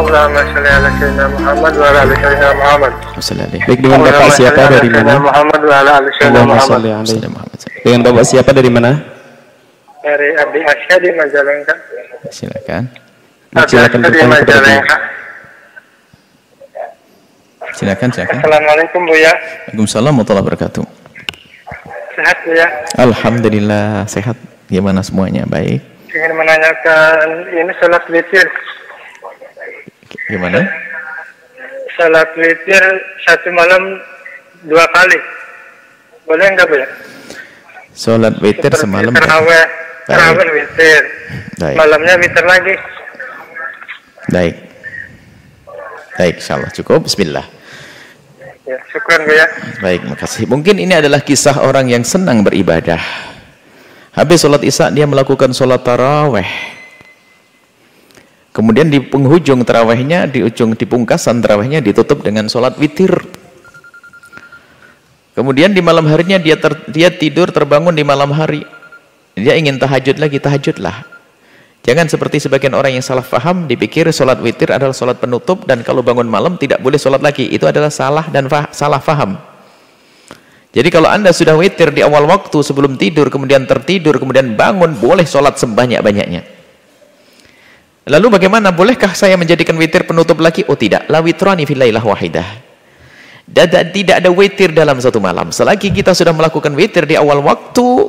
Allahumma sholli ala sayyidina Muhammad wa ala ali sayyidina Muhammad. Baik dengan Bapak siapa dari mana? Muhammad wa ala ali sayyidina Muhammad. Dengan Bapak siapa dari mana? Dari Abdi Asya di Majalengka. Silakan. Silakan di. Majalengka. Silakan, silakan. Assalamualaikum Bu ya. Waalaikumsalam warahmatullahi wabarakatuh. Sehat Bu ya. Alhamdulillah sehat. Gimana semuanya? Baik. Ingin menanyakan ini salat witir. Gimana? Salat witir satu malam dua kali. Boleh enggak Bu ya? Sholat witir Seperti semalam. Terawih. Terawih witir. Baik. Malamnya witir lagi. Baik. Baik, insyaallah cukup. Bismillah. Ya, syukur Bu ya. Baik, makasih. Mungkin ini adalah kisah orang yang senang beribadah. Habis sholat isya dia melakukan sholat taraweh. Kemudian di penghujung tarawehnya, di ujung di pungkasan tarawehnya ditutup dengan sholat witir. Kemudian di malam harinya dia ter- dia tidur terbangun di malam hari. Dia ingin tahajud lagi, tahajudlah. Jangan seperti sebagian orang yang salah faham, dipikir sholat witir adalah sholat penutup dan kalau bangun malam tidak boleh sholat lagi. Itu adalah salah dan fa- salah faham. Jadi kalau anda sudah witir di awal waktu sebelum tidur, kemudian tertidur, kemudian bangun, boleh sholat sebanyak-banyaknya. Lalu bagaimana? Bolehkah saya menjadikan witir penutup lagi? Oh tidak. La witrani fil lailah wahidah. Tidak ada witir dalam satu malam. Selagi kita sudah melakukan witir di awal waktu,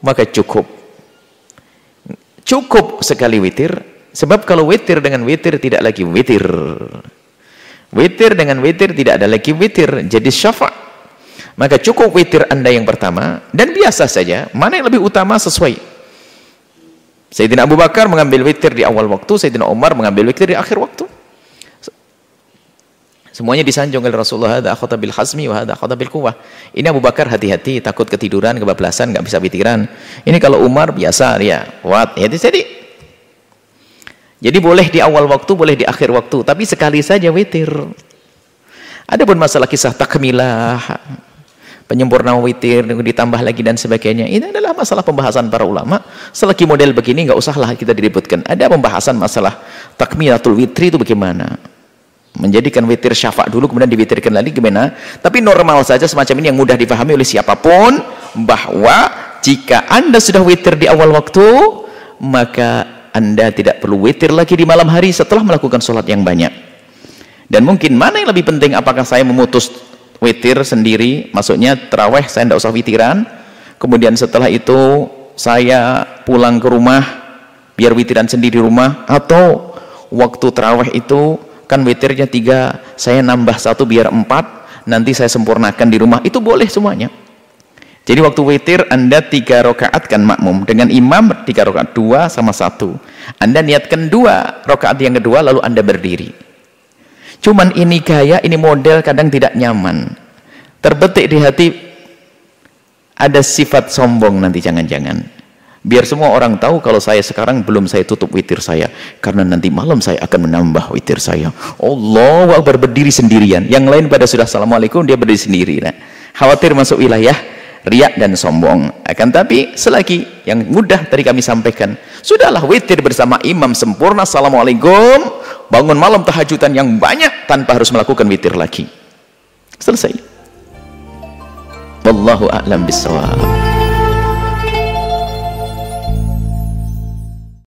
maka cukup. Cukup sekali witir. Sebab kalau witir dengan witir tidak lagi witir. Witir dengan witir tidak ada lagi witir. Jadi syafa' maka cukup witir anda yang pertama dan biasa saja mana yang lebih utama sesuai Sayyidina Abu Bakar mengambil witir di awal waktu Sayyidina Umar mengambil witir di akhir waktu. Semuanya disanjung oleh Rasulullah ada akhata bil hazmi wa ada akhata bil kuwah ini Abu Bakar hati-hati takut ketiduran kebablasan nggak bisa witiran ini kalau Umar biasa dia kuat ya jadi jadi boleh di awal waktu boleh di akhir waktu tapi sekali saja witir. Adapun masalah kisah takmilah, penyempurna witir, ditambah lagi dan sebagainya, ini adalah masalah pembahasan para ulama. Selagi model begini nggak usahlah kita diributkan. Ada pembahasan masalah takmilatul witri itu bagaimana? Menjadikan witir syafa' dulu kemudian diwitirkan lagi gimana? Tapi normal saja semacam ini yang mudah dipahami oleh siapa pun bahwa jika Anda sudah witir di awal waktu, maka Anda tidak perlu witir lagi di malam hari setelah melakukan sholat yang banyak. Dan mungkin mana yang lebih penting apakah saya memutus witir sendiri, maksudnya terawih saya tidak usah witiran, kemudian setelah itu saya pulang ke rumah biar witiran sendiri di rumah atau waktu terawih itu kan witirnya tiga, saya nambah satu biar empat, nanti saya sempurnakan di rumah, itu boleh semuanya. Jadi waktu witir Anda tiga rakaat kan makmum dengan imam tiga rakaat dua sama satu. Anda niatkan dua rakaat yang kedua lalu Anda berdiri. Cuman ini gaya, ini model kadang tidak nyaman. Terbetik di hati ada sifat sombong nanti jangan-jangan. Biar semua orang tahu kalau saya sekarang belum saya tutup witir saya. Karena nanti malam saya akan menambah witir saya. Allah Akbar berdiri sendirian. Yang lain pada sudah Assalamualaikum dia berdiri sendiri. Nah, khawatir masuk wilayah riak dan sombong. Akan tapi selagi yang mudah tadi kami sampaikan, sudahlah witir bersama imam sempurna. Assalamualaikum. Bangun malam tahajudan yang banyak tanpa harus melakukan witir lagi. Selesai. Wallahu a'lam bissawab.